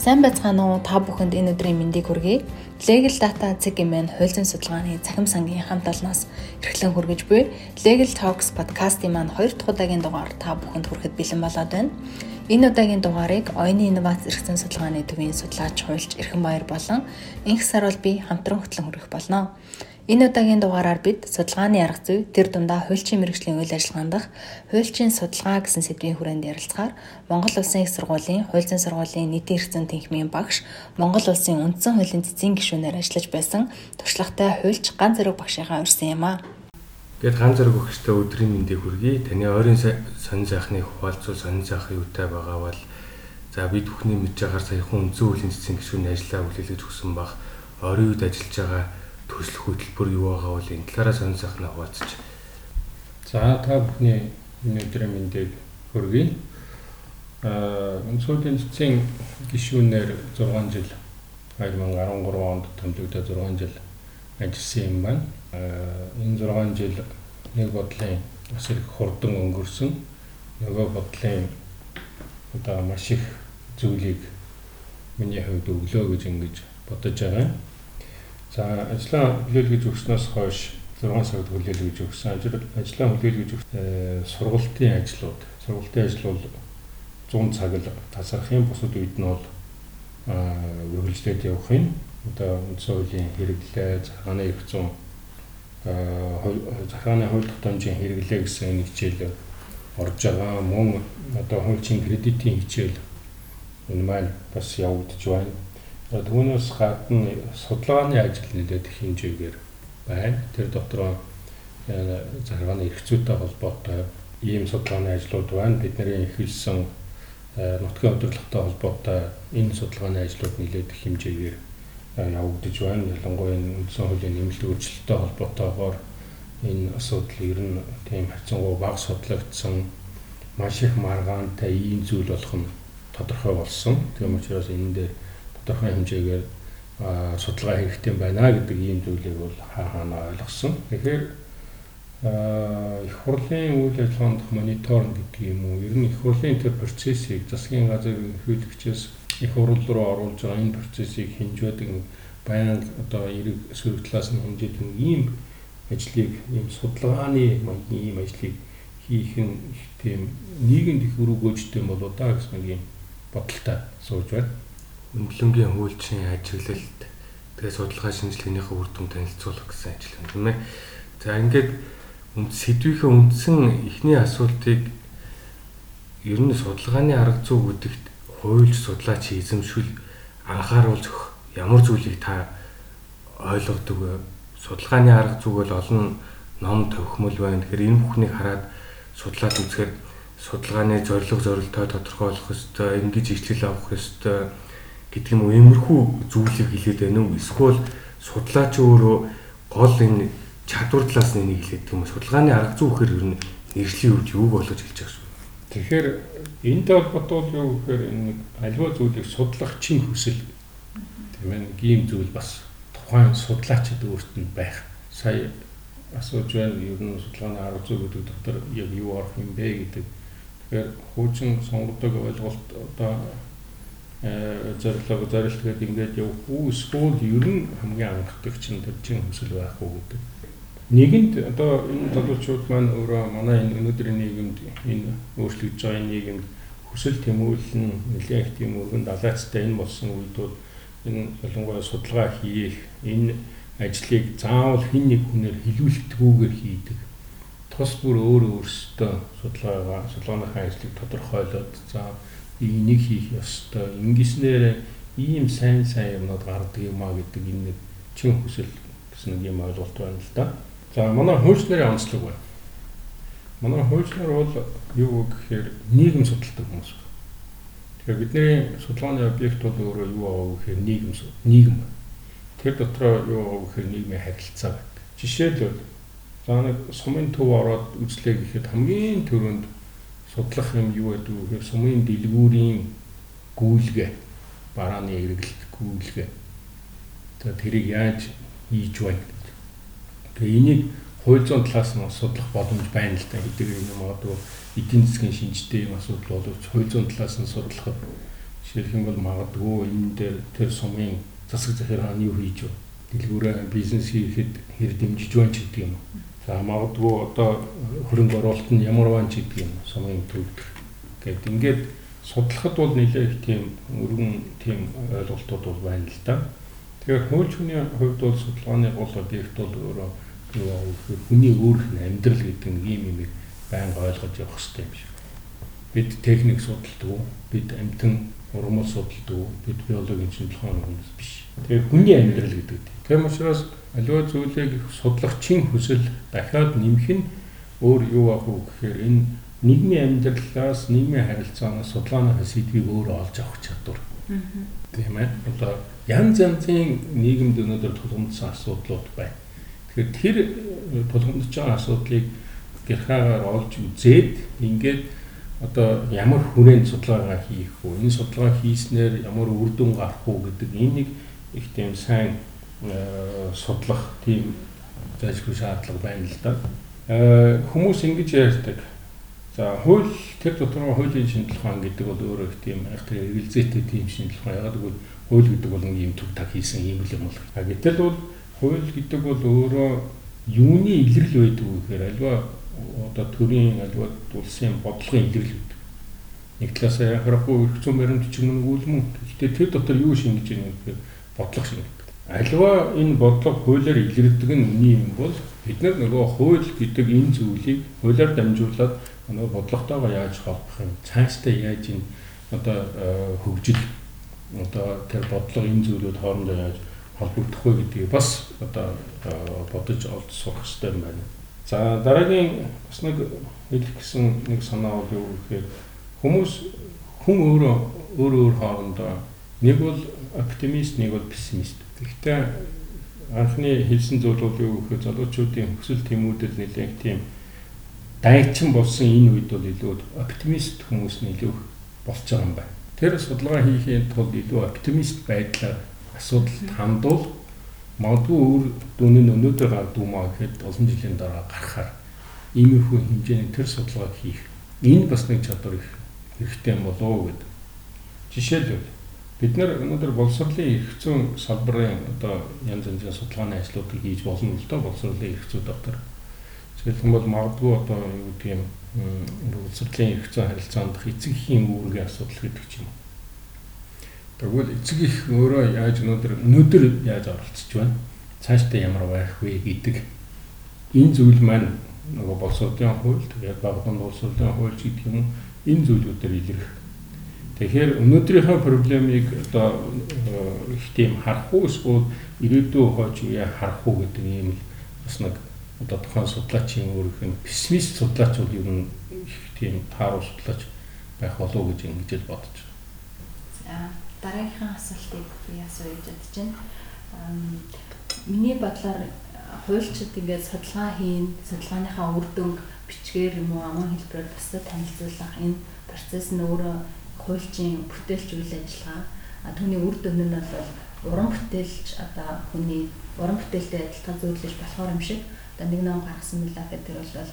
Сайн байцгаана уу? Та бүхэнд энэ өдрийн мэндийг хүргэе. Legal Data CGM-ийн хууль зүйн судалгааны цахим сангийн хамт олноос эрхлэн хүргэж буй Legal Talks подкастын маань 2 дахь удаагийн дугаар та бүхэнд хүрэхэд бэлэн болоод байна. Энэ удаагийн дугаарыг оюуны инновац эрхцэн судалгааны төвийн судлаач хуульч Эрхэн Баяр болон Инх Сарвал би хамтран хөтлөн хүргэх болно. Энэ удаагийн дугаараар бид судалгааны арга зүй, тэр дундаа хуульчийн мэрэгжлийн үйл ажиллагаанд дах хуульчийн судалгаа гэсэн сэдвийн хүрээнд ярилцахаар Монгол Улсын их сургуулийн хууль зүйн сургуулийн нийтийн эрхцэн тэнхимийн багш, Монгол Улсын үндсэн хуулийн цэцгийн гишүүнээр ажиллаж байсан туршлагатай хуульч Ган Зэрэг багшийнхаа урьсан юм аа. Гэт Ган Зэрэг багштай өдрийн мэндийг хүргэе. Таны ойрын сонин сайхны хуваалцуул сонин сайхан юутай байгаа бол за бид бүхний мэдж байгаагаар саяхан үндсэн хуулийн цэцгийн гишүүний ажлаа хүлээлгэж өгсөн баг. Оройн үед ажиллаж байгаа төсөл хөтөлбөр юу байгаа бол энэ талаараа сонир сайхнаа хуваалцаж. За та бүхний өнөөдрийн мэндийг хүргэе. Аа өнцгөөдийн цэцгийн гишүүнээр 6 жил 2013 онд томилогдоод 6 жил ажилласан юм байна. Аа энэ 6 жил нэг бодлын бас их хурдан өнгөрсөн. Нөгөө бодлын одоо маш их зүйлийг миний хувьд өглөө гэж ингэж бодож байгаа. За ажлаа хүлээлгэж өгснөөс хойш 6 сард хүлээлгэж өгсөн. Ажлаа хүлээлгэж өгсөн э, сургалтын ажлууд. Сургалтын ажил бол 100 цаг л тасрах юм. Бусад үед нь бол үргэлжлээд явах юм. Одоо үндсэн хуулийн хэрэглээ, захааны эрх зүйн захааны хууль тогтоомжийн хэрэглээ гэсэн нэг хичээл орж байгаа. Мөн одоо хуулийн кредитийн хичээл энэ маань бас явагдаж байна Түүнээс гадна судалгааны ажил нэлээд их хэмжээгээр байна. Тэр дотор захиргааны эрх зүйтэй холбоотой ийм судалгааны ажлууд байна. Бидний эхэлсэн нутгийн удирдлагатай холбоотой энэ судалгааны ажлууд нэлээд их хэмжээгээр явагдаж байна. Ялангуяа үндсэн хуулийн нэмэлт өөрчлөлттэй холбоотойгоор энэ асуудал ер нь тийм хайцангуй бага судлагдсан маш их маргаантай ийм зүйл болох нь тодорхой болсон. Тийм учраас энэ дээр тодорхой хэмжээгээр судалгаа хэрэгтэй байна гэдэг ийм зүйлийг бол хаа хаана ойлгосон. Тэгэхээр их хурлын үйл ажиллагаанд мониторинг гэдэг юм уу? Ер нь их хурлын тэр процессыг засгийн газар ерөнхийлөгчөөс их хурл руу оруулж байгаа энэ процессыг хинжөөдөг баян одоо эрэг сөрөг талаас нь хэмжээдэг ийм ажлыг ийм судалгааны ийм ажлыг хийх нь тийм нийгэмд их өрөөгөөжтэй болоо да гэсэн нэг юм бодолтой сууж байна өндлөнгийн хуулчин ажиглалт тэгээ судалгаа шинжилгээнийхээ үр дүн танилцуулах гэсэн ажил юм тийм ээ. За ингээд сэдвийнхээ үндсэн эхний асуултыг ер нь судалгааны арга зүй гэдэгт хуульч судлаач эзэмшүүл анхааруулж өгөх ямар зүйлийг та ойлгодог вэ? Судалгааны арга зүй бол олон ном төвхмөл байна. Тэгэхээр энэ бүхнийг хараад судлаад үзэхээр судалгааны зорилго зорилтоо тодорхойлох ёстой, ингэж ижлэл авах ёстой гэдэг юм уу иймэрхүү зүйлийг хэлээд байна уу эсвэл судлаач өөрөө гол энэ чадвар талаас нь энийг хэлээд юм судалгааны арга зүй гэхээр ер нь нэршлийн үед юу болгож хэлж байгаа юм. Тэгэхээр энэтэй холбоотой юу гэхээр энэ аливаа зүйлийг судлах чин хүсэл тийм ээ ийм зүйл бас тухайн судлаачид өөрт нь байх. Сая асууж байна ер нь судалгааны арга зүй гэдэг дотор яг юу орох юм бэ гэдэг. Тэгэхээр хуучин сонгодог ойлголт одоо зорилго зорилт гэдэг ингээд явах уу эсвэл ер нь хамгийн анхдагч нь тэр чин хүсэл байх уу гэдэг. Нэгэнд одоо энэ залуучууд маань өөрөө манай энэ өнөөдрийн нийгэмд энэ өөрчлөгдөж байгаа нийгэмд хүсэл тэмүүлэл нь нэлээд тийм өргөн далайцтай энэ болсон үедүүд энэ ялангуяа судалгаа хийх энэ ажлыг заавал хэн нэг хүнээр хилүүлэлтгүйгээр хийдэг. Тус бүр өөрөө өөрсдөө судалгаагаа судалгааныхаа ажлыг тодорхойлоод за энийг хийх ёстой. Ингэснээр ийм сайн сайн юмнууд гардаг юм а гэдэг энэ нэг чин хүсэл гэсэн нэг юм ойлголт байна л да. За манай хууч нарын онцлог байна. Манай хууч нар бол юу гэхээр нийгэм судалдаг хүмүүс. Тэгэхээр бидний судалгааны объект бол өөрөө юу аа гэхээр нийгэм нийгэм. Тэр дотроо юу аа гэхээр нийгмийн харилцаа байдаг. Жишээлбэл за нэг сумын төв ороод үзлээ гэхэд хамгийн түрүүнд судлах юм юу гэдэг вэ гэхээр сумын дэлгүүрийн гүйлгээ барааны эргэлт гүйлгээ за тэрийг яаж хийж байна. Тэгээ энийг хууль зүйн талаас нь судлах боломж байна л да. Хэдийгээр энэ магадгүй эдийн засгийн шинжтэй юм асуудал боловч хууль зүйн талаас нь судлахад Жишээлх юм бол магадгүй энэ дээр тэр сумын засаг захиргааны юу хийж вэ? Дэлгүүрээ бизнес хийхэд хэр дэмжиж байна ч гэдэг юм. За магадгүй одоо хөрөнгө оруулалт нь ямар байна ч гэдэг юм. Сумын төвд гэдэг. Ингээд судлахад бол нэлээх тийм өргөн тийм ойлголтууд бол байна л да. Тэгэхээр хууль хүний хувьд бол судалгааны гол объект бол өөрөө хүний өөрийнх нь амьдрал гэдэг нэг юм байнга ойлгож явах хэрэгтэй юм шиг. Бид техник судалдаг, бид амтан урмал судалдаг, бид биологийн шинжилгээний хүмүүс биш. Тэгэхээр хүний амьдрал гэдэг. Тийм учраас аливаа зүйлийг судлахчийн хүсэл дахиад нэмэх нь өөр юу ах вэ гэхээр энэ нийгмийн амьдралаас нийгмийн харилцаанаас судалгааны сэдвийг өөр олж авах чадвар. Тийм ээ. Одоо янз янзын нийгэмд өнөөдөр тулгамдсан асуудлууд байна. Тэгэхээр тэр тулгамдж байгаа асуудлыг гэрхаагаар олж үзээд ингээд одоо ямар хүрээнд судалгаа хийх үү? Энэ судалгаа хийснээр ямар үр дүн гарах уу гэдэг энийг их тийм сайн э, судлах тийм зайлшгүй шаардлага байна л да. Э, хүмүүс ингэж ярьдаг. За хууль тэр дотор хуулийн шинжилгээ гэдэг бол өөрөө их тийм айхтар эргэлзээтэй тийм шинжилгээ. Ягаад гэвэл хууль гэдэг бол нэг юм төв так хийсэн юм л юм бол. А гэтэл бол хууль гэдэг бол өөрөө юуны илэрл байдаг вэ гэхээр альва одоо төрийн альва улсын бодлогын илэрл гэдэг. Нэг талаасаа яхахгүй их зүүн баримт ч юм уу үл мөн. Гэхдээ тэр дотор юу шингэж байгаа юм гэхээр бодлого шингэдэг. Альва энэ бодлого хуулиар илэрдэг нь үний юм бол бид нар нөгөө хууль гэдэг энэ зүйлийг хуулиар дамжуулаад нөгөө бодлоготойгоо яаж холбох юм? Цаашдаа яаж энэ одоо э, хөгжил одоо тэр бодлого энэ зүйлүүд хоорондоо яаж холбогдох вэ гэдгийг бас одоо э, бодож олж сурах хэрэгтэй юм байна. За дараагийн бас нэг хэлэх гэсэн нэг санаа бол юу гэхээр хүмүүс хүн өөрөө өөр өөр хоорондоо нэг бол оптимист нэг бол пессимист. Гэхдээ анхны хэлсэн зүйл бол юу гэхээр залуучуудын хүсэл тэмүүдэл нэлээд тийм дайчин болсон энэ үед бол илүү оптимист хүмүүс нь илүү болж байгаа юм байна. Тэр судалгаа хийхийн тулд илүү оптимист байдлаар асуудалд хандвал магадгүй өөр дүүний өнөөдөр гардаг юм аа гэхэд олон жилийн дараа гарахаар иймэрхүү хэмжээний тэр судалгааг хийх энэ бас нэг чадвар их хэрэгтэй юм болоо гэдэг. Жишээлбэл бид нар өнөөдөр боловсролын эрх зүйн салбарын одоо янз янзын судалгааны ажлуудыг хийж болно л доо боловсролын эрх зүй дотор. Жишээлбэл бол магадгүй одоо юу гэдэг юм боловсролын эрх зүйн харилцаанд эцэг эхийн үүргийн асуудал гэдэг ч юм уу Тэгвэл эцэг их өөрөө яаж өнөөдөр өнөөдөр яаж оролцож байна? Цаашдаа ямар байх вэ гэдэг энэ зүйл маань нөгөө боловсролын хууль тэгээд багтун боловсролын хууль гэдэг юм энэ зүйлүүдээр илэрх. Тэгэхээр өнөөдрийнхөө проблемыг одоо э, их тийм харах уу эсвэл ирээдүйн хойч үе харах уу гэдэг ийм бас нэг одоо тухайн судлаачийн өөрийнх нь пессимист судлаач бол ер нь их тийм тааруу судлаач байх болов уу гэж ингэж л бодож байна дараагийнхаа асуултыг би асууя гэж бодож байна. Миний бодлоор хуульчид ингээд судалгаа хийн, судалгааныхаа үр дүн бичгээр юм уу аман хэлбэрээр бусдад танилцуулах энэ процесс нь өөрөө хуульчийн бүтээлч үйл ажиллагаа. Түүний үр дүн нь бол уран бүтээлч одоо хүний уран бүтээлтэй адилхан зөвлөж болохоор юм шиг. Одоо нэг ном гаргасан мэлээ гэдэг бол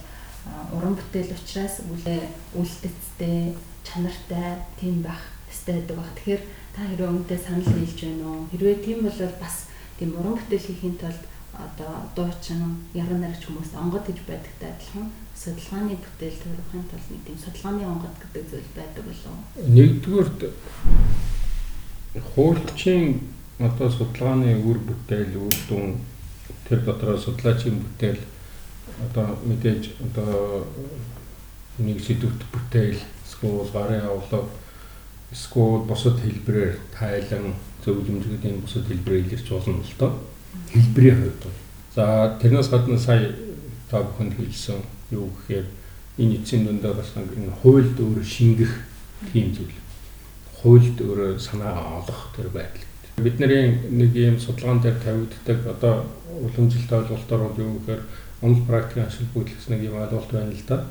уран бүтээл учраас үлээ үлдэцтэй, чанартай тийм байх ёстой гэдэг баг. Тэгэхээр та хэрвээ өмнөдөө санал нийлж байна уу? Хэрвээ тийм бол бас тийм уран бүтээл хийхин тулд одоо дуучин яран нарч хүмүүст онгод гэж байдагтай адилхан судалгааны бүтээл төрөхын тулд нэг тийм судалгааны онгод гэдэг зүйл байдаг болов уу? Нэгдүгürt хуульчийн одоо судалгааны үр бүтээл үр дүн тэр дотроо судлаачийн бүтээл одоо мэдээж одоо нэг сэдвт бүтээл эсвэл гарын авлага эсвэл бусад хэлбэрээр тайлан зөвлөмжүүд энэ бусад хэлбэрээр илэрч болно л доо. Хэлбэрийн хувьд. За тэрнээс гадна сая та бүхэнд хэлсэн юу гэхээр энэ эцсийн дүндээ бас энэ хуульд өөр шингэх тийм зүйл. Хуульд өөр санаа олох тэр байдал. Бидний нэг ийм судалгаан дээр тавигддаг одоо уламжилт ойлголтоор бол юу гэхээр онол практикийн ашиг бүтлэс нэг юм ойлголт байна л да.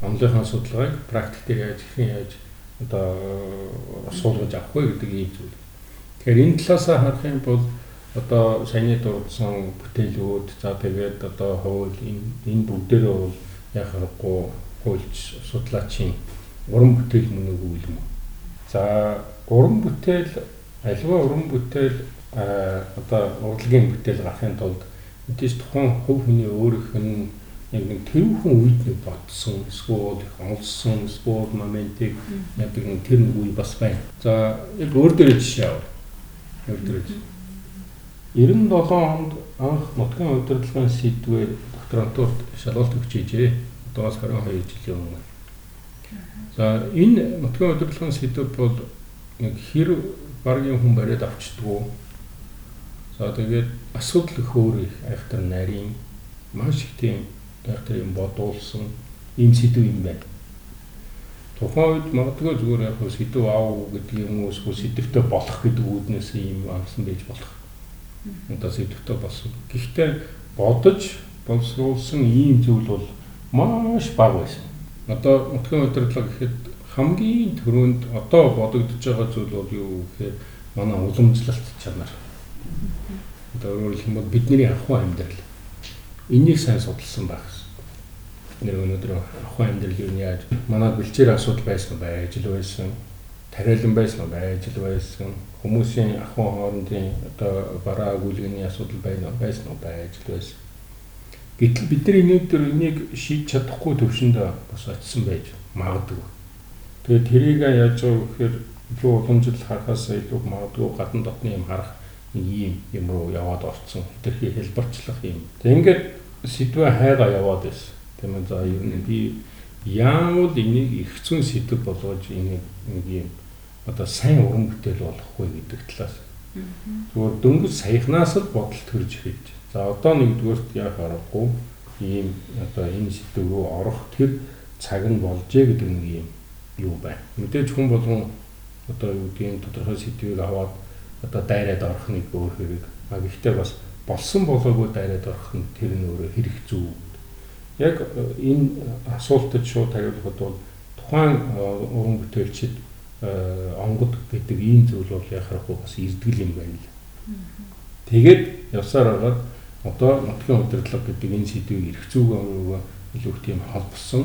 Онлынхаа судалгааг практик дээр яаж хэрхэн яаж одоо суулгаж авах вэ гэдэг ийм зүйл. Тэгэхээр энэ талаас харах юм бол одоо саяны дурдсан бүтээлүүд за тэгээд одоо хууль энэ энэ бүгдээрээ бол яг харахгүй хуульч судлаачийн уран бүтээл мөн үгүй юм. За уран бүтээл альва уран бүтээл одоо урлагийн бүтээл гарахын тулд мэдээж тухайн хувь хүний өөрийнх нь яг нэг тэрүүхэн үед нэг бодсон эсвэл их олсон эсвэл моментыг яадаг нэг тэр нэг үе бас байна. За яг өөр дөрөв жишээ аваа. Өөр дөрөв. 97 онд анх нутгийн удирдлагын сэдвээр докторантурт шалгалт өгч ижээ. Одоос 22 жилийн өмнө. За энэ нутгийн удирдлагын сэдв бол хэр багийн хүн бариад авчдгүү. За тэгээд асуудал их өөр их айхтар нарийн маш их тийм тэр юм бодуулсан ийм сэдв юм байна. Тухайн үед магадгүй зүгээр яг сэдв аав гэдэг юм уу эсвэл сэдвтэй болох гэдэг үүднээс ийм авсан байж болох. Одоо сэдвтэй болсон. Гэхдээ бодож боловсруулсан ийм зүйл бол маш бага байсан. Одоо нутгийн удирдлага гэхэд хамгийн түрүүнд одоо бодогдож байгаа зүйл бол юу гэхээр манай уламжлалт чанар. Одоо өөрөөр хэлбэл бидний ахуй амьдрал. Энийг сайн судалсан байх нэр өнөөдөр ахуй амьдрал юу яаж манай бэлчээр асуудал байсан байж л байсан тариалан байсан байж л байсан хүмүүсийн ахуй хоорондын одоо бараа агуулгын асуудал байна байсан байж л байсан гэтэл бид нар өнөөдөр энийг шийдэж чадахгүй төвшөнд бас очисон байж магадгүй тэгээд тэрийг яаж байгаа гэхээр илүү уламжлал харахаас илүү магадгүй гадна дотны юм харах нэг юм руу яваад орцсон хэтэрхий хэлбэрчлэх юм. Тэг ингээд сэдвээ хайгаа яваад байсан. Тийм ээ за ер нь би яавал энийг их зүүн сэдв болгож энийг нэг юм одоо сайн уран бүтээл болохгүй гэдэг талаас. Зүгээр дөнгөж саяхнаас л бодол төрж ирж. За одоо нэгдүгээрт яах аргагүй ийм одоо энэ сэдв рүү орох тэр цаг нь болжээ гэдэг нэг юм юу байна. Мэдээж хүн болгон одоо юу гэдгийг тодорхой сэдвийг аваад одоо дайраад орох нэг өөр хэрэг. А гэхдээ бас болсон болоогүй дайраад орох нь тэр нь өөрөө хэрэг зүү яг э, энэ асуултад шууд хариулахад бол тухайн э, уран бүтээлчид э, онгод гэдэг ийм зүйл бол яхахгүй бас ирдгэл юм байна л. Тэгээд явсаар хагаад одоо нутгийн удирдлага гэдэг энэ сэдвийг эрх зүйн илүү тийм холбосон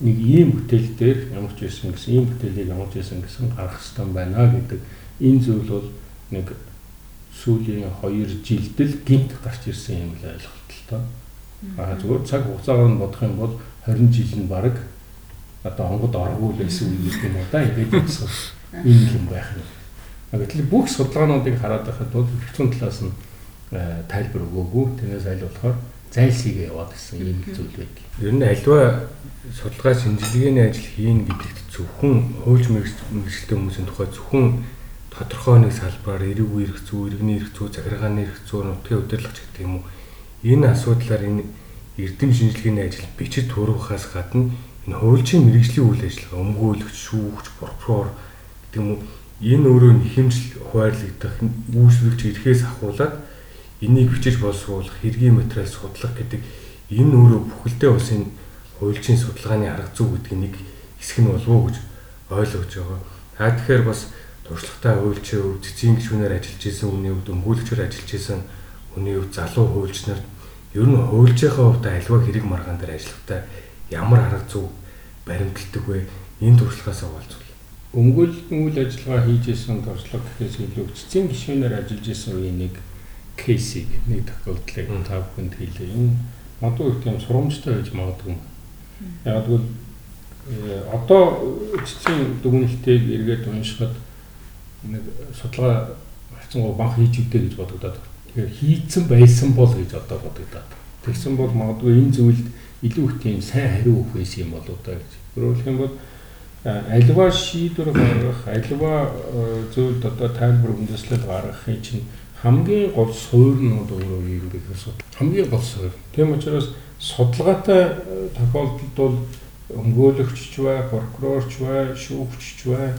нэг ийм бүтээл дээр ямар ч байсан гэсэн ийм бүтээлийг ямар ч байсан гэсэн гарах хэрэгтэй байна гэдэг энэ зүйл бол нэг сүүлийн 2 жилдэл гинт гарч ирсэн юм л ойлголт л тоо. Аа зүгээр цаг хугацаагаар нь бодох юм бол 20 жил нь баг одоо онгод оргуул байсан үе гэдэг юм уу да ингэж үзсэн юм юм байх нь. Гэтэл бүх судалгаануудыг хараад байхад бол хэвчэн талаас нь тайлбар өгөөгүй. Тэрнээс аль болохоор зайлсхийгээ яваад гэсэн юм зүйл байг. Ер нь альва судалгаа шинжилгээний ажил хийн гэдэгт зөвхөн хуульч мэрэгчлээ хүмүүсийн тухай зөвхөн тодорхой нэг салбараар эрэг үерх зүй, иргэний эрх зүй, захиргааны эрх зүй, нутгийн удирдлагч гэдэг юм уу. Энэ асуудлаар энэ эрдэм шинжилгээний ажил бичиж төрөхөөс гадна энэ хуульчийн мэрэгжлийн үйл ажиллагаа өмгөөлөгч, шүүгч, прокурор гэдэг юм уу энэ өөрөө нэхэмжил хуваарлагдах үүсвэрч ирэхээс ахуулаад энийг бичиж боловсруулах, хэргийн материал судлах гэдэг энэ өөрөө бүхэлдээ бас энэ хуульчийн судалгааны арга зүй гэдэг нэг хэсэг нь болов уу гэж ойлгож байгаа. Та тэгэхээр бас туршлагатай хуульчийн өв цэцгийн гишүүнээр ажиллаж исэн, үний өвд өмгөөлөгчөөр ажиллаж исэн хүний хувьд залуу хуульч нарт ер нь хуульчийнхаа хувьд альва хэрэг маргаан дээр ажиллахдаа ямар арга зүй баримталдаг вэ? Энэ туршлагаас овалцвал. Өмгөөлөлтийн үйл ажиллагаа хийж исэн туршлага гэхээс илүү цэцгийн гишүүнээр ажиллаж исэн үеийн нэг кейсийг нэг тохиолдлыг та бүхэнд хэлээ. Энэ мадуу их тийм сурамжтай байж магадгүй. Яг л э, одоо цэцгийн дүгнэлтийг эргээд уншихад нэг судалгаа хайцангуу банк хийж өгдөө гэж бодогдоод Тэгэхээр хийцэн байсан бол гэж одоо бодогдоод. Тэгсэн бол магадгүй энэ зүйлд илүү их тийм сайн хариу өгөх байсан юм болоо да гэж. Өөрөлдөх юм бол альва шийдвэр гаргах, альва зүйлд одоо тайлбар үндэслэл гаргахын чинь хамгийн гол суурь нь өөрөө юм бэ гэсэн. Хамгийн гол суурь. Тийм учраас судалгаатай тохиолдолд бол өмгөөлөгч ч бай, прокурорч бай, шүүгч бай,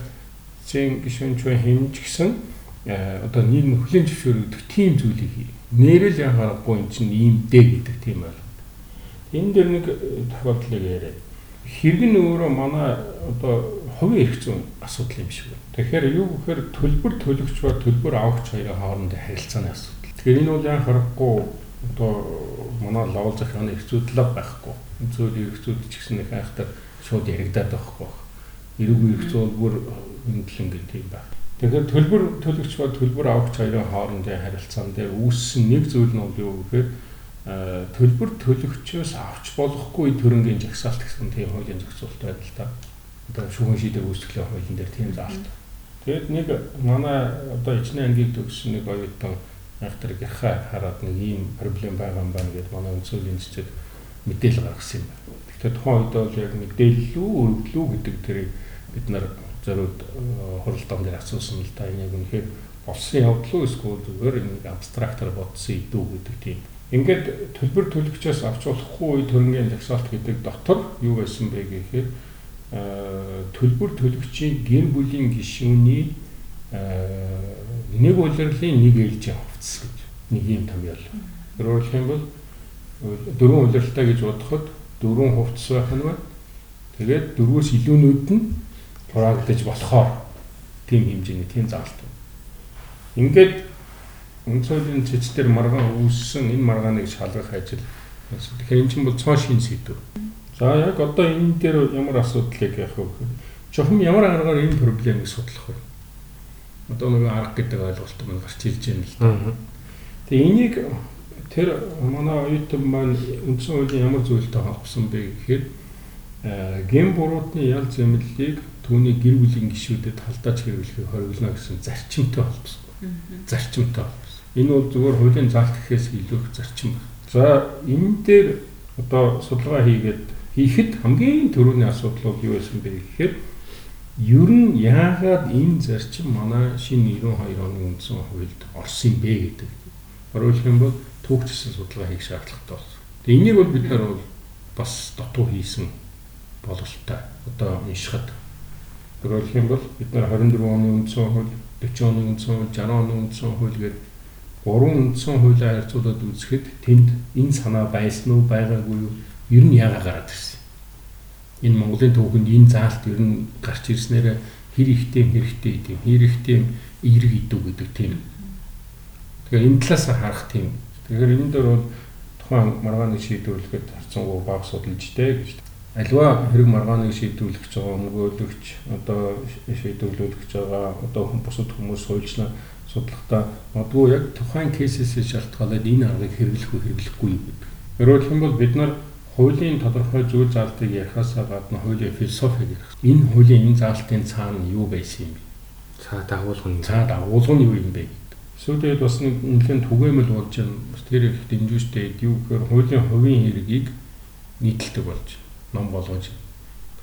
зэн гишүүнч бай хэмж гисэн Э, одоо нийгэм хөлийн зөвшөөрөгдөх тийм зүйлийг хий. Нэрэл яхахгүй эн чинь ийм дээ гэдэг тийм байна. Энэ дэр нэг э, тохиолдлыг яриа. Хэрэг нь өөрөө манай одоо хувийн эрх зүйн асуудал юм шиг байна. Тэгэхээр юу гэхээр төлбөр төлөгч ба төлбөр авахч хоёрын хоорондын харилцааны асуудал. Тэгэхээр энэ бол яхахгүй одоо манай лавл захиргааны зүйдлээ байхгүй. Эрх зүйд ч гэсэн их айхтар шууд яригадаад байхгүй. Эрүүг эрх зүй бүр хөндлөн гэдэг юм байна. Тэгэхээр төлбөр төлөгч ба төлбөр авагч хоёрын хоорондын харилцаан дээр үүссэн нэг зүйл нь юу гэхээр төлбөр төлөгчөөс авч болохгүй төрөнгийн жагсаалт гэсэн тийм хуулийн зохицуулт байна л да. Одоо шүүхэн шийдвэр үүсгэлийн хуулийн дээр тийм заалт. Тэгээд нэг манай одоо ичнэ ангийг төгссөн нэг оюутан айхтар гэрхаа хараад нэг ийм проблем байгаа юм байна гэдээ манай өнцөлийн цэцэд мэдээлэл гаргасан юм байна. Тэгэхээр тухайн үед бол яг мэдээлэл үү өргөлөө гэдэг тэрийг бид нар зориуд хуралдаан дээр асуусан л да энэ яг үнэхээр болсон явдал уу эсвэл зүгээр нэг абстрактаар бодсон идүү гэдэг тийм Ингээд төлбөр төлөгчөөс авч болохгүй төрөнгийн жагсаалт гэдэг дотор юу байсан бэ гэхээр төлбөр төлөгчийн гэр бүлийн гишүүний нэг улирлын нэг ээлжийн хувцас гэж нэг юм томьёол. Өөрөөр бол дөрвөн улиралтай гэж бодоход дөрвөн хувцас байх нь байна. Тэгээд дөрвөөс илүүнүүд нь хураагдаж болохоор тийм хэмжээний тийм заалт. Ингээд Өнцөлийн цэцтэр маргаан үүссэн энэ маргааныг шалгах ажил. Тэгэхээр эн чинь бол цоо шин сэдв. За яг одоо энэ дээр ямар асуудлыг яах вэ жоохон ямар аргаар энэ проблемыг судлах вэ? Одоо нэг арга гэдэг ойлголт маань гарч ирж байна л да. Тэгээ энийг тэр манай оюутан маань үндсэн хуулийн ямар зүйлтэй холбосон бэ гэхээр гэм буруутны ял зэмлэлийг түүний гэр бүлийн гишүүдэд халдааж хэрэглэхийг хориглоно гэсэн зарчимтай холбосон. Зарчимтай Энэ бол зөвхөн хуулийн заалт гэхээс илүү зарчим байна. За энэ дээр одоо судалгаа хийгээд хийхэд хамгийн түрүүний асуудал бол юу байсан бэ гэхээр ер нь яагаад энэ зарчим манай шинэ 92 оны үндсэн хуульд орсон бэ гэдэг. Өөрөөр хэлбэл түүхчсэн судалгаа хийх шаардлагатай болсон. Тэгээ энийг бол бид нар бол бас дутуу хийсэн бололтой. Одоо уншихад. Өөрөөр хэлбэл бид нар 24 оны үндсэн хууль, 40 оны үндсэн хууль, 60 оны үндсэн хууль гэдэг гурван үндсэн хуулиар харьцуулаад үзэхэд тэнд энэ санаа байсан уу байгаагүй юу ер нь яагаад гараад ирсэн. Энэ Монголын түүхэнд энэ заалт ер нь гарч ирснээр хэр ихтэй хэрэгтэй идэв хэр ихтэй эерэг идэв гэдэг тийм. Тэгэхээр энэ талаас харах тийм. Тэгэхээр энэ дээр бол тухайн маргааныг шийдвэрлэхэд харцангуй баг судалжтэй гэж. Альва хэрэг маргааныг шийдвэрлэх гэж байгаа өнгөөлөгч одоо шийдвэрлүүлэх гэж байгаа одоо бусад хүмүүс хуульчнаа судлахдаа магадгүй яг тухайн кейсээс шалтгаалаад энэ аргыг хэрэглэх үү хэрэглэхгүй гэдэг. Өөрөөр хэлбэл бид нар хуулийн тодорхой зүйл заалтыг ярихаасаа гадна хуулийн философиг ярих. Энэ хуулийн энэ заалтын цаана юу байсан юм бэ? Цаа дагуулга нь цаа дагуулга нь юу юм бэ? Сүүдэд бас нэг нэлээд түгээмэл болж. Бас тэр их дэмжүүштэй юу гэхээр хуулийн хувийн хэргийг нийтэлдэг болж ном болгож.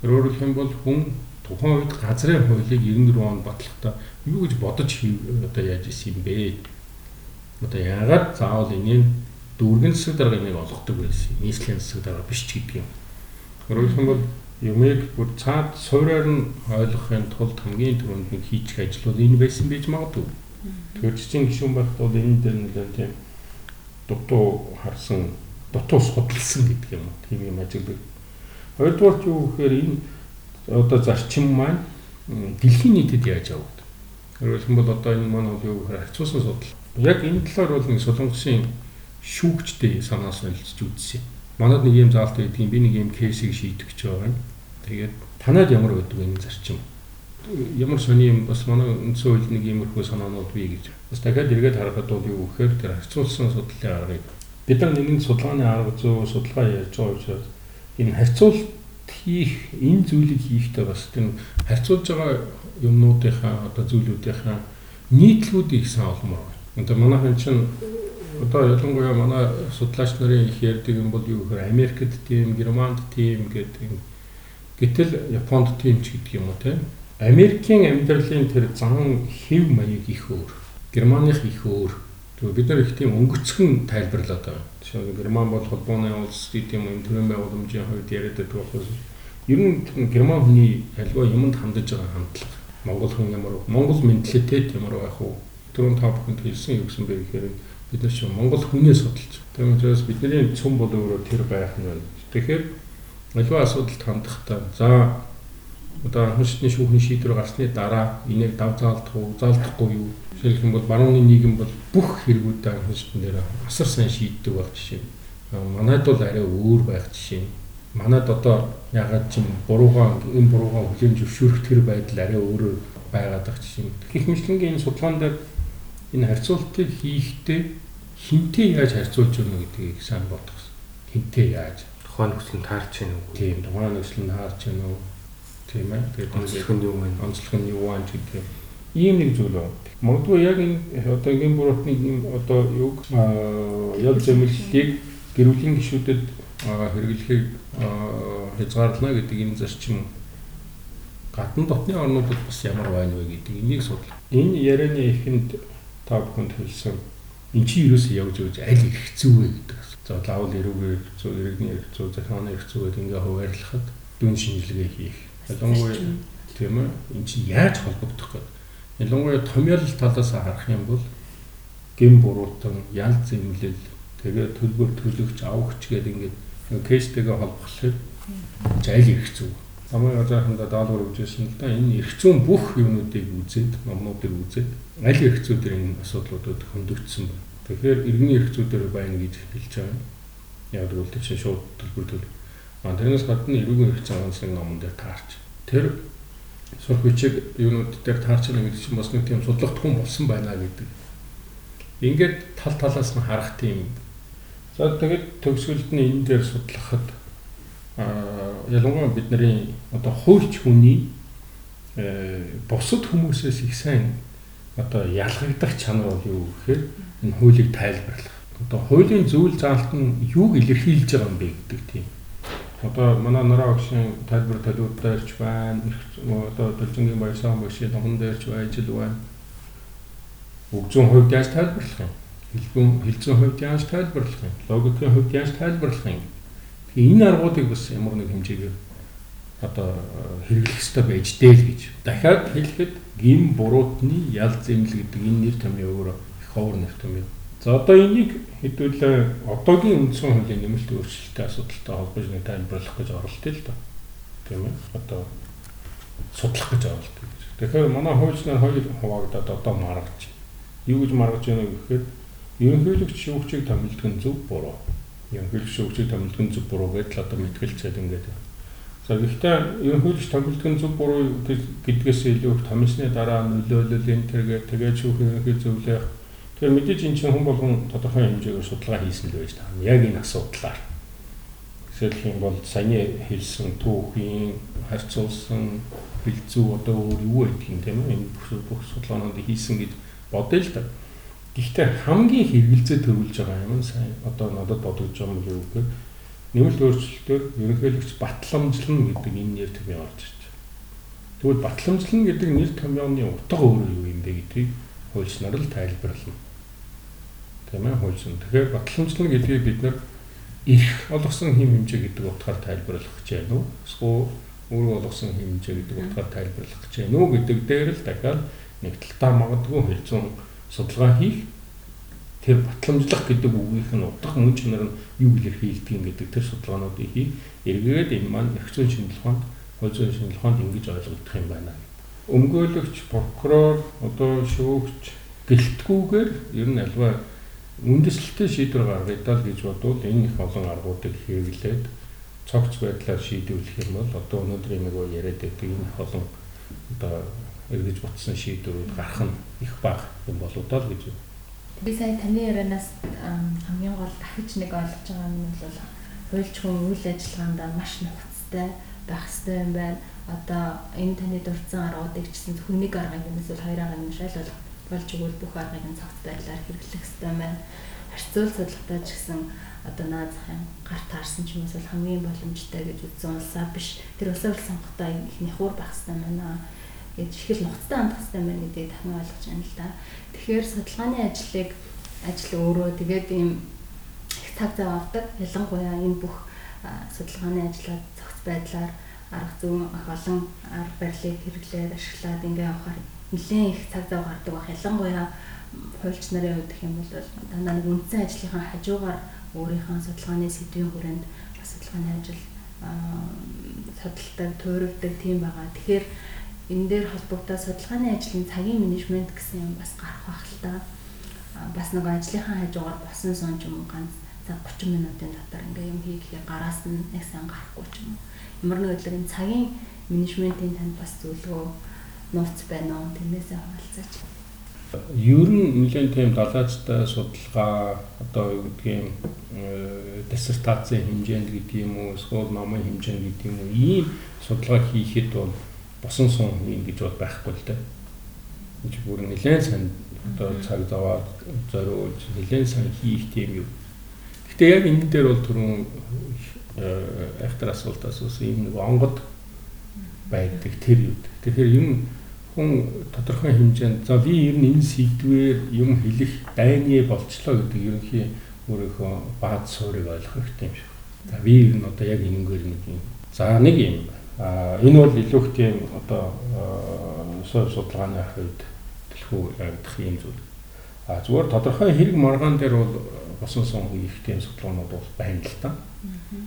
Тэр өөрөөр хэлбэл хүн тухайн үед газрын хуулийг 94 онд батлахдаа юу гэж бодож одоо яаж исэн юм бэ? Одоо яагаад заавал энийг дүүргэн засаг дарга энийг олгодог байсан? Нийслэлийн засаг дарга биш ч гэдэг юм. Өөрөөр хэлбэл юмыг бүр цаад суураар нь ойлгохын тулд хамгийн түрүүнд нэг хийчих бол энэ байсан байж магадгүй. Тэгэхээр чичийн гишүүн байхад бол энэ дээр нэлээд тийм дутуу харсан, дутуу судалсан гэдэг юм. Тийм юм бий. Хоёрдугаар юу гэхээр энэ одоо зарчим маань дэлхийн нийтэд яаж яваад Өөрөөр хэлбэл одоо энэ бол юу гэхээр харьцуулсан судал. Яг энэ талаар бол нэг солонгосын шүүгчтэй санаа солилцож үзсэн. Манад нэг юм заалт байдаг юм би нэг юм кейсийг шийдэх гэж байгаа юм. Тэгээд танад ямар байдаг энэ зарчим? Ямар сони юм бас манай үндсэн хууль нэг иймэрхүү санаанууд бий гэж. Бас дахиад эргээд харахад бол юу гэхээр тэр харьцуулсан судлалын аргыг бид нар нэгэн судалгааны арга зүй судалгаа ярьж байгаа учраас энэ харьцуулт хийх энэ зүйлийг хийхдээ бас тэр харьцуулж байгаа юмнуудынхаа одоо зүйлүүдийнхаа нийтлгүүдийг сайн олмоор байна. Одоо манайхан чинь одоо ялангуяа манай судлаач нарын их ярьдаг юм бол юу гэхээр Америкт тийм, Германд тийм гэдэг гэтэл Японд тийм ч гэдэг юм уу те. Америкийн амьдралын тэр зан хэв маяг их өөр. Германых их өөр. Тэгээ бид нар их тийм өнгөцгөн тайлбарлаад байгаа. Жишээ нь Герман бол холбооны улс гэдэг юм төрийн байгууламжийн хувьд яриад байдаг болохоос ер нь Герман хүний альва юмд хандаж байгаа хандлага Монгол хүн ямар Монгол менталитет ямар байх вэ? Түрүүн та бүхэнд хэлсэн юу гэсэн бэ гэхээр бид нар чинь Монгол хүнээ судалж. Тийм учраас бидний цөм бол өөрөө тэр байх нь байна. Тэгэхээр аливаа асуудалд хандахдаа за одоо анхны шүүхийн шийдвэр гарсны дараа энийг дав заалдах уу, заалдахгүй юу? Жишээлх юм бол барууны нийгэм бол бүх хэрэгүүдээ анхны дээр асар сайн шийддэг бол жишээ. Манайд бол арай өөр байх жишээ манад одоо ягаад ч юм буруугаа энэ буруугаа хүлээн зөвшөөрөх тэр байдал арай өөрөөр байгаад байгаа чинь. Гэх мэтлэнгийн энэ судалгаан дээр энэ харьцуултыг хийхдээ хинтээ яаж харьцуулж өгнө гэдгийг сайн бодох. Хинтээ яаж тухайн нөхцөл нь таарч байна уу? Тийм, тухайн нөхцөл нь таарч байна уу? Тийм ээ. Тэгээд онцлог нь юу вэ? Онцлог нь юу вэ гэдэг ийм нэг зүйл байна. Магадгүй яг энэ одоо ингийн буруутны одоо юг ял зэмлэлийг гэрүүлийн гишүүдэд хэрэглэхийг хязгаарлана гэдэг энэ зарчим гадна дотны орнуудад бас ямар байна вэ гэдэг энийг судлаа. Энэ ярианы ихэнд та бүхэнд хэлсэн эн чинь юусэн явж явж аль их хэцүү вэ гэдэг. За лаул эрүүгээр хэцүү, иргэний хэцүү, захааны хэцүү гэдэг ингээ хуваарлахад дүн шинжилгээ хийх. Ялангуяа тийм ээ эн чинь яаж холбогдох вэ? Ялангуяа томьёолол талаас харах юм бол гэм буруутан, ял зэмлэл, тэгээ төлбөр төлөгч, авахч гэдэг ингээд кейстэйгээ холбохлоор аль их хэцүү намайг ажааханда даалгавар өгчээсэн л да энэ эрх зүйн бүх юмнуудыг үзээд номнуудыг үзээд аль эрх зүйдэр энэ асуудлуудад хөндөөгдсөн байна. Тэгэхээр иргэний эрх зүйдэр байна гэж хэлж байгаа. Яг л тэр чинь шууд төлбөр төл. А тэрнээс гадна эрүүгийн эрх зүйн онцлог номон дээр таарч. Тэр сурах бичиг юмнууд дээр таарч байгаа гэдэг чинь бас нэг тийм судлах хүн болсон байна гэдэг. Ингээд тал талаас нь харах тийм. За тэгээд төгсгөлд нь энэ дээр судлахад ялангуяа бидний одоо хуульч хүний э, бусад хүмүүсээс их сайн одоо ялгагдах чанар бол юу гэхээр энэ хуулийг тайлбарлах. Одоо хуулийн зүйл заалт нь юуг илэрхийлж байгаа юм бэ гэдэг тийм. Одоо манай нараа огшин тайлбар талууд дээрч байна. Одоо төлжингийн баярсан багшийн номон дээрч байж л байна. Өгзөн хувьд яаж тайлбарлах юм? Хэлбэн хэлцэн хувьд яаж тайлбарлах юм? Логикийн хувьд яаж тайлбарлах юм? Энэ аргуудыг бас ямар нэг хэмжээгээр одоо хэрэглэх хэрэгтэй байж дээ л гэж. Дахиад хэлэхэд гим буруутны ял зэмэл гэдэг энэ нэр томьёо өөрөө их ховор нэр томьёо. За одоо энийг хэдүүлээ одоогийн үндсэн хуулийн нэмэлт өөрчлөлттэй асуудалтай холбож нэг тайлбарлах гэж оролдъё л доо. Тийм ээ. Одоо судлах гэж оролдъё гэж. Тэгэхээр манай хуульчнаар хоёр хуваагдаад одоо маргаж. Юу гэж маргаж байна вэ гэхээр ерөнхийлөгч шүүгчийг томилдог нь зөв буруу ерөнхийлөгч өгчийг томилдог зүг буруу гэдэл одоо мэтгэлцээд ингээд. За гэхдээ ерөнхийлөгч томилдог зүг буруу гэдгээс илүү их томилсны дараа нөлөөлөл энэ тэргээ тэгээд шүүхийн ерөнхий зөвлөх. Тэгэхээр мэдээж энэ чинь хүн болгон тодорхой хэмжээгээр судалгаа хийсэн л байж таа. Яг энэ асуудлаар. Жишээлх юм бол саяны хэлсэн түүхийн харьцуулсан бэлзүү одоо өөр юу юм тийм энэ бүх судалгаанууд хийсэн гэж бодъё л да. Гэхдээ хамгийн хэрэгэлзээ төрүүлж байгаа юм сайн одоо надад бодогдож байгаа юм юу гэхээр нэмэлт өөрчлөлтөөр ерөнхийлөгч батламжлан гэдэг энэ нэр томьёо орж ирж байна. Тэгвэл батламжлан гэдэг нэр томьёоны утга өөрөө юу юм бэ гэдгийг хуульчнаар л тайлбарлана. Тийм ээ хуульчин. Тэгэхээр батламжлан гэдгийг бид нар их олгосон хэм хэмжээ гэдэг утгаар тайлбарлах гэж байна уу? Эсвэл өөрөө олгосон хэм хэмжээ гэдэг утгаар тайлбарлах гэж байна уу гэдэг дээр л дахиад нэг талтаа магадгүй хэлцэн судалгаа хийх тэр батламжлах гэдэг үгийнх нь утга мөн чанар нь юу илэрхийлдэг юм гэдэг тэр судалгаануудыг хийх эргээд энэ маань их зүйн шинжилгээ ухаанд хууль зүйн шинжилгээ ухаанд ингэж ойлгогдох юм байна. Өмгөөлөгч, прокурор, одоо шүүгч гэлтгүүгээр ер нь альва үндэслэлтэй шийдвэр гаргадаа л гэж бодвол энэ их олон аргуудыг хэрэглээд цогц байдлаар шийдвэрлэх юм бол одоо өнөөдөр нэг яриад байдаг энэ олон одоо эргэж ботсон шийдвэрүүд гарах нь их бага юм болоо л гэж байна. Би сая таны ярианаас хамгийн гол дахиж нэг ойлгож байгаа нь бол хуульч хүн үйл ажиллагаанд маш нухацтай байх хэрэгтэй юм байна. Одоо энэ таны дурдсан аргуудыг чсэн хүнийг аргыг юм эсвэл хоёр аргыг нь шал болох болж өгвөл бүх аргыг нь цагт байдлаар хэрэглэх хэрэгтэй байна. Харьцуул судлалтаа ч гэсэн одоо наад захын гар таарсан ч юм уу хамгийн боломжтой гэж үзсэн улсаа биш. Тэр улсаа сонгохдоо их хур байх хэрэгтэй байна гэж ихэл нухацтай хандах хэрэгтэй байна гэдгийг дахин ойлгож байна л да. Тэгэхээр судалгааны ажлыг ажил өөрөө тэгээд ийм их цаг зав авдаг. Ялангуяа энэ бүх судалгааны ажлаа цогц байдлаар арга зүйн олон арга барилыг хэрэглээд ашиглаад ингээ явахаар нэлээд их цаг зав гардаг баг. Ялангуяа хуульч нарын хувьд гэх юм бол дандаа нэг үндсэн ажлынхаа хажуугаар өөрийнхөө судалгааны сэдвийн хүрээнд судалгааны ажил судалдаг, туурвдаг тийм байгаа. Тэгэхээр энэ дээр холбогдоод судалгааны ажлын цагийн менежмент гэсэн юм бас гарах байх л та. Бас нэг ажлынхаа хажуугаар босон сон ч юм уу ганц за 30 минутын дотор ингээм юм хийхээр гараас нь нэг сан гарахгүй ч юм уу. Ямар нэг өдөр энэ цагийн менежментийн танд бас зөвлөгөө нууц байна уу? Тэрнээсээ хаваалцаач. Ер нь нэлээд тийм далаачтай судалгаа одоо юу гэдгийг диссертацийн хэмжээнд гэдэг юм уу эсвэл номын хэмжээнд гэдэг юм уу ийм судалгаа хийхэд бол босон сум хийн гэж бол байхгүй л дээ. Энд бүр нэлээд сайн одоо цаг заваад зориулж нэлээд сайн хийх тийм юм. Гэтэ яг энэ дээр бол түрүүн ахтар асуултаас ус ийм нэг онгод байдаг тэр юу. Тэгэхээр юм хүн тодорхой хэмжээнд за би ер нь энэ сэдвээр юм хэлэх дайны болчлоо гэдэг ерөнхий өөрийнхөө бааз суурийг ойлгох хэрэгтэй юм шиг. За би ер нь одоо яг энэгээр нэг юм. За нэг юм. А энэ бол илүү их тийм одоо сувь судалгааны хувьд дэлхүү яригдах юм зүйл. А зүгээр тодорхой хэрэг маргаан дээр бол босон сон их тийм судалгаанууд бол байна л та.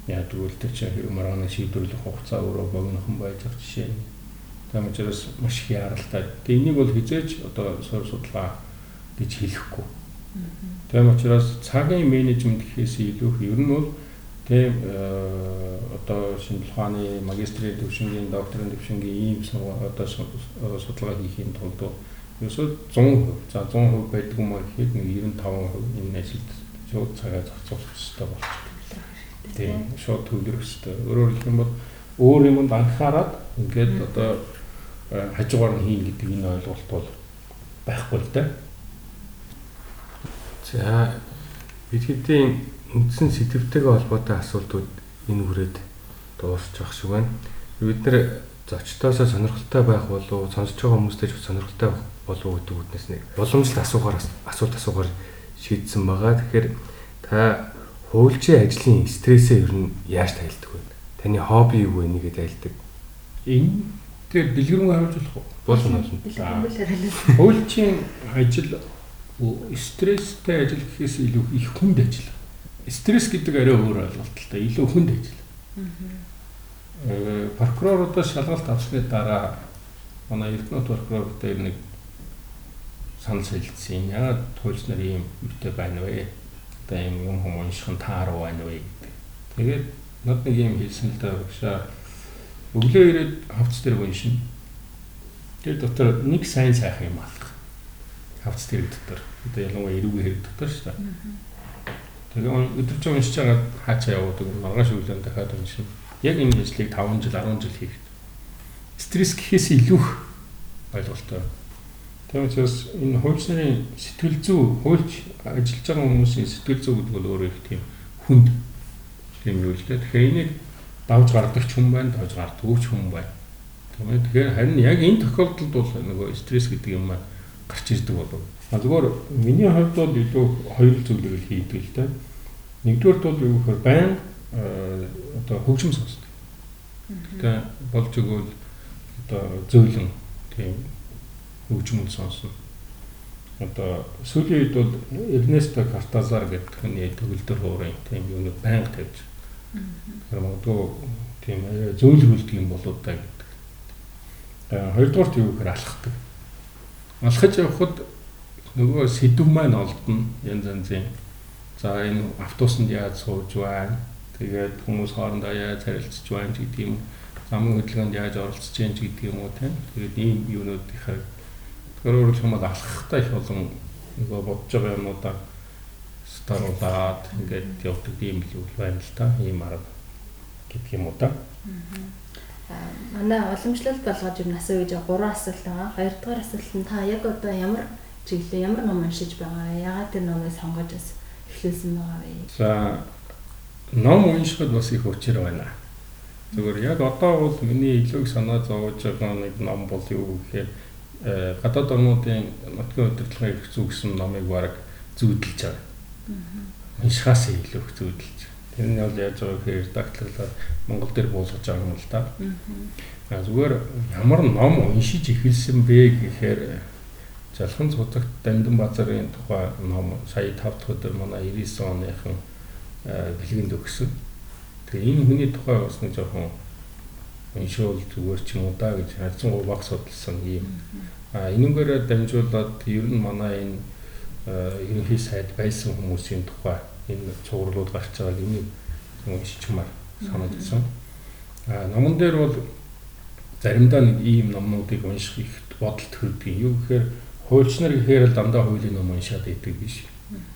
Яг тэгвэл тэр чинь хэрэг маргааны шийдвэрлэх хугацаа өөрөө богинохон байгаа жишээ. Тийм учраас маш их яралтай. Тэгээ энийг бол хизээч одоо суур судалгаа гэж хэлэхгүй. Тийм учраас цагийн менежмент гэхээс илүү ер нь бол тийм одоо шинжлэх ухааны магистрийн төвшингийн докторийн төвшингийн ийм одоо судалгаа хийхийн тулд ерөөсөө 100% за 100% байдаг юм аа гэхэд нэг 95% энэ ажилд шууд цагаа зарцуулах хэрэгтэй болчихсон. Тийм шууд төвлөрөх хэрэгтэй. Өөрөөр хэлэх юм бол өөр юмд анхаарад ингээд одоо хажуугаар нь хийн гэдэг энэ ойлголт бол байхгүй л да. За бид хэдийн үндсэн сэтгэвтэйгээ холбоотой асуултууд энэ хүрээд дуусчих шиг байна. Бид нэр зочдоосоо сонирхолтой байх болов сонсож байгаа хүмүүстэй ч сонирхолтой болов гэдэг үднэс нэг боломжтой асуухаар асуулт асуухаар шийдсэн байгаа. Тэгэхээр та хуульчийн ажлын стрессээ ер нь яаж тайлдаг вэ? Таны хобби юу вэ нэгэд айлдаг? Энэ Тэгэхээр дэлгэрэнгүй харуулж болох уу? Болно болно. Хуульчийн ажил стресстэй ажил гэхээс илүү их хүнд ажил. Стресс гэдэг арай өөр ойлголт л та илүү хүнд ажил. Э прокурорудаас шалгалт авсны дараа манай Эрдэнэт прокурор дээр нэг санал солилцсон. Яагаад хуульч нар ийм үүтэй байна вэ? Одоо ийм юм хүмүүс унших нь тааруу байна вэ гэдэг. Тэгээд над нэг юм хэлсэн л да багшаа өглөө ирээд хавц дээр уншина. Тэр дотор нэг сайн сайхан юм алах. Хавц дээр дотор. Одоо ялангуяа эрүүгийн хэрэг дотор шүү дээ. Тэгээ өдөрч уншиж байгаа хаачаа явуудаг маргааш өглөө дахиад уншина. Яг энэ ажлыг 5 жил 10 жил хийх. Стресс гэхээс илүү ойлголттой. Тийм учраас энэ хуульчны сэтгэл зүй, хуульч ажиллаж байгаа хүмүүсийн сэтгэл зүй гэдэг бол өөрөө их тийм хүнд тийм юу л дээ. Тэгэхээр энийг давж гардаг ч хүн байна, давж гардаггүй ч хүн байна. Тийм тэгэхээр харин яг энэ тохиолдолд бол нөгөө стресс гэдэг юм маань гарч ирдэг болов. А зүгээр миний хувьд бол илүү хоёр зүйлийг хийдэг л дээ. Нэгдүгээр бол юу гэхээр байн одоо хөгжим сонсдог. Тэгээ болж өгвөл одоо зөөлөн тийм хөгжмөнд сонсно. Одоо сүүлийн үед бол Эрнесто Картазар гэдэг нь төгөлдөр хуурын тийм юу нэг байнга тавьж Тэгэхээр магадгүй тийм зөөлрүүлдэг юм болоо да гэдэг. Аа хоёрдугаар юу гэхээр алхахдаг. Алхаж явхад нөгөө сэдв маань олдно янз янзын. За энэ автобусанд яаж сууж байна? Тэгээд хүмүүс хоорондоо яаж харилцаж байна гэдэг юм. Замын хөдөлгөөнд яаж оролцож байна гэдэг юм уу тийм. Тэгээд ийм юунууд их Тэгэхээр өөрөөр хэлбэл алхахтаа их олон нөгөө бодож байгаа юмудаа даруулаад ингээд явдаг юм л байна л та ийм арга гэдэг юм уу та. Аа манай уламжлалт болгож юм асуу гэж гурван асуулт байгаа. Хоёрдугаар асуулт нь та яг одоо ямар чиглэлээ ямар ном уншиж байгаа вэ? Ягаад тэр номыг сонгож бас эхлүүлсэн байгаа вэ? За ном уншихад бас их учир байна. Зүгээр яг одоо бол миний илүү их санаа зовж байгаа нэг ном бол юу гэхээр э, гадаад орнуудын нутгийн удирдлагын эрх зүй гэсэн номыг баг зүйдэлж байгаа уншихаас илүү их зүйдэлж. Тэр нь бол яаж байгаа гэхээр редакторлаад Монгол дээр буулгаж байгаа юм л да. Аа зүгээр ямар ном уншиж эхэлсэн бэ гэхээр Жалхан цуцагт Дандан базарын тухай ном сая 5 дахь өдөр манай 99 оныхан бэлгэнд өгсөн. Тэгээ энэ хүний тухай бас нэг жоохон уншуул зүгээр ч юм уу да гэж хайцсан баг судалсан юм. А энүүгээр дамжуулаад ер нь манай энэ ерөнхий сайд байсан хүмүүсийн тухай энэ цувралууд гарч байгааг энийг уншичмаар санагдсан. А номон дээр бол заримдаа нэг ийм номнуудыг унших их бодол төрдөг. Юу гэхээр хуульчнар гэхээр л дандаа хуулийн ном уншаад идэг биш.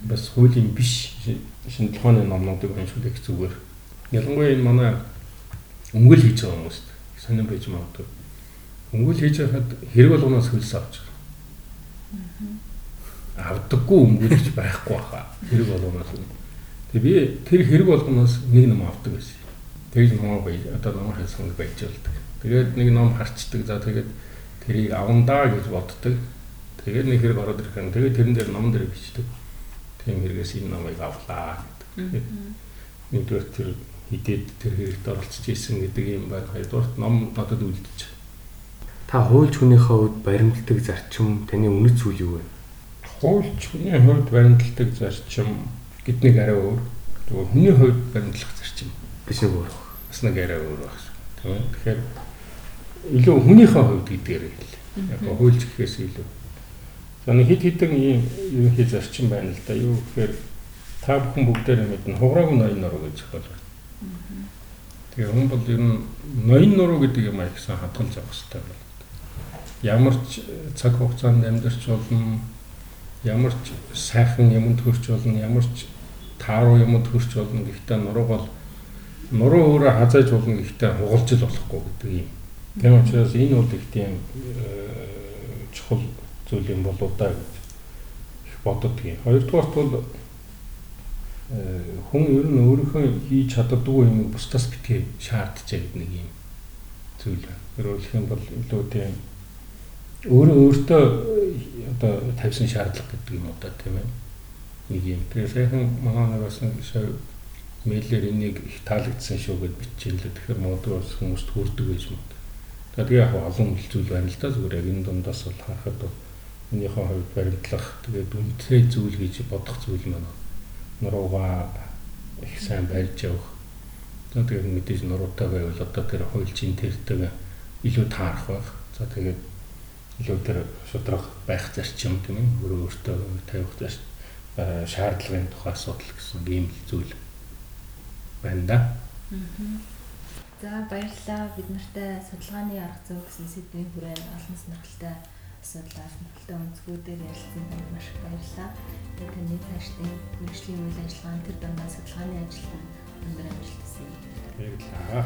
Бас хуулийн биш шинэ тухайн номнуудыг унших их зүгээр. Ялангуяа энэ манай өнгөл хийж байгаа хүмүүс сонирн байж магадгүй. Өнгөл хийж байхад хэрэг болгоноос хөлс авч байгаа. Авдаггүй өнгөл гэж байхгүй хаа. Хэрэг болгоноос. Тэгээ би тэр хэрэг болгоноос нэг ном авдаг байсан. Тэгж ном бай одоо номоор хэлсэн байж болдог. Тэгээд нэг ном харцдаг. За тэгээд тэрийг авандаа гэж боддог. Тэгээд нэг хэрэг ороод ирэх юм. Тэгээд тэрэн дээр ном дээр бичдэг. Тийм хэрэгээс энэ номыг авлаа гэдэг. Нэгдүгээр тэр хидэд тэр хэрэгт оролцож исэн гэдэг юм байна. Хоёрдугаар ном надад үлдэж. Та хуульч хүнийхээ хувьд баримтлагдаг зарчим таны үнэт зүйл юу вэ? Хуульч хүний хувьд баримтлагдаг зарчим гэднийг арай өөр. Тэгвэл хүний хувьд баримтлах зарчим биш нэг өөр. Бас нэг арай өөр баг. Тэгэхээр илүү хүнийхээ хувьд гэдгээр хэл. Яг хуульч гэхээс илүү. За нэг хэд хэдэн ийм ерөнхий зарчим байна л да. Юу гэхээр та бүхэн бүгдээр мэднэ хуграагүй ноён нуруу гэж зохиол байна. Тэгээ хүн бол ер нь ноён нуруу гэдэг юм аа ихсэн авах хэрэгтэй байна. Ямар ч цаг хугацаанд амьдарч болно, ямар ч сайхан юмд хөрч болно, ямар ч тааруу юмд хөрч болно. Гэхдээ нуруу бол нуруу өөрөө хазааж болно гэхдээ хугалж л болохгүй гэдэг юм Тийм учраас энэ бол их тийм э, чухал зүйл юм болоо да гэж их боддгийн. Хоёрдугаарт бол э, хүн ер нь өөрийнхөө хийж чаддгүй юм бусдаас битгий шаардж байгаа нэг юм зүйл. Өөрөөр хэлэх юм бол илүү тийм өөрөө өөртөө одоо тавьсан шаардлага гэдэг юм одоо тийм ээ. Нэг юм. Тэгээ сайхан манай нэг бас нэг мэйлэр энийг их таалагдсан шүү гэж биччихлээ. Тэгэхээр магадгүй бас хүмүүст хүрдэг байж магадгүй Тэгээ яг олон зүйл байна л да зүгээр яг энэ дундаас бол харахад минийхээ хувьд баримтлах тэгээд үнэтэй зүйл гэж бодох зүйл маань нуруугаа их сайн барьж явах. Тэгээд мэдээж нуруутай байвал одоо тэр хуульчийн тэртэг илүү таарах байх. За тэгээд илүү тэр шудраг байх зарчим тийм ээ өөрөө өөртөө тавих зарчим шаардлагын тухай асуудал гэсэн ийм зүйл байна да. За баярлалаа. Бид нартай судалгааны арга зүй гэсэн сэдвийн хүрээнд олон сонирхолтой асуудлаар сонирхолтой өнцгүүдээр ярилцсан танд маш их баярлалаа. Тэгээд таны цаашдын мэрэгжлийн үйл ажиллагаанд тэр дундаа судалгааны ажилд өндөр амжилт хүсье. Баярлалаа.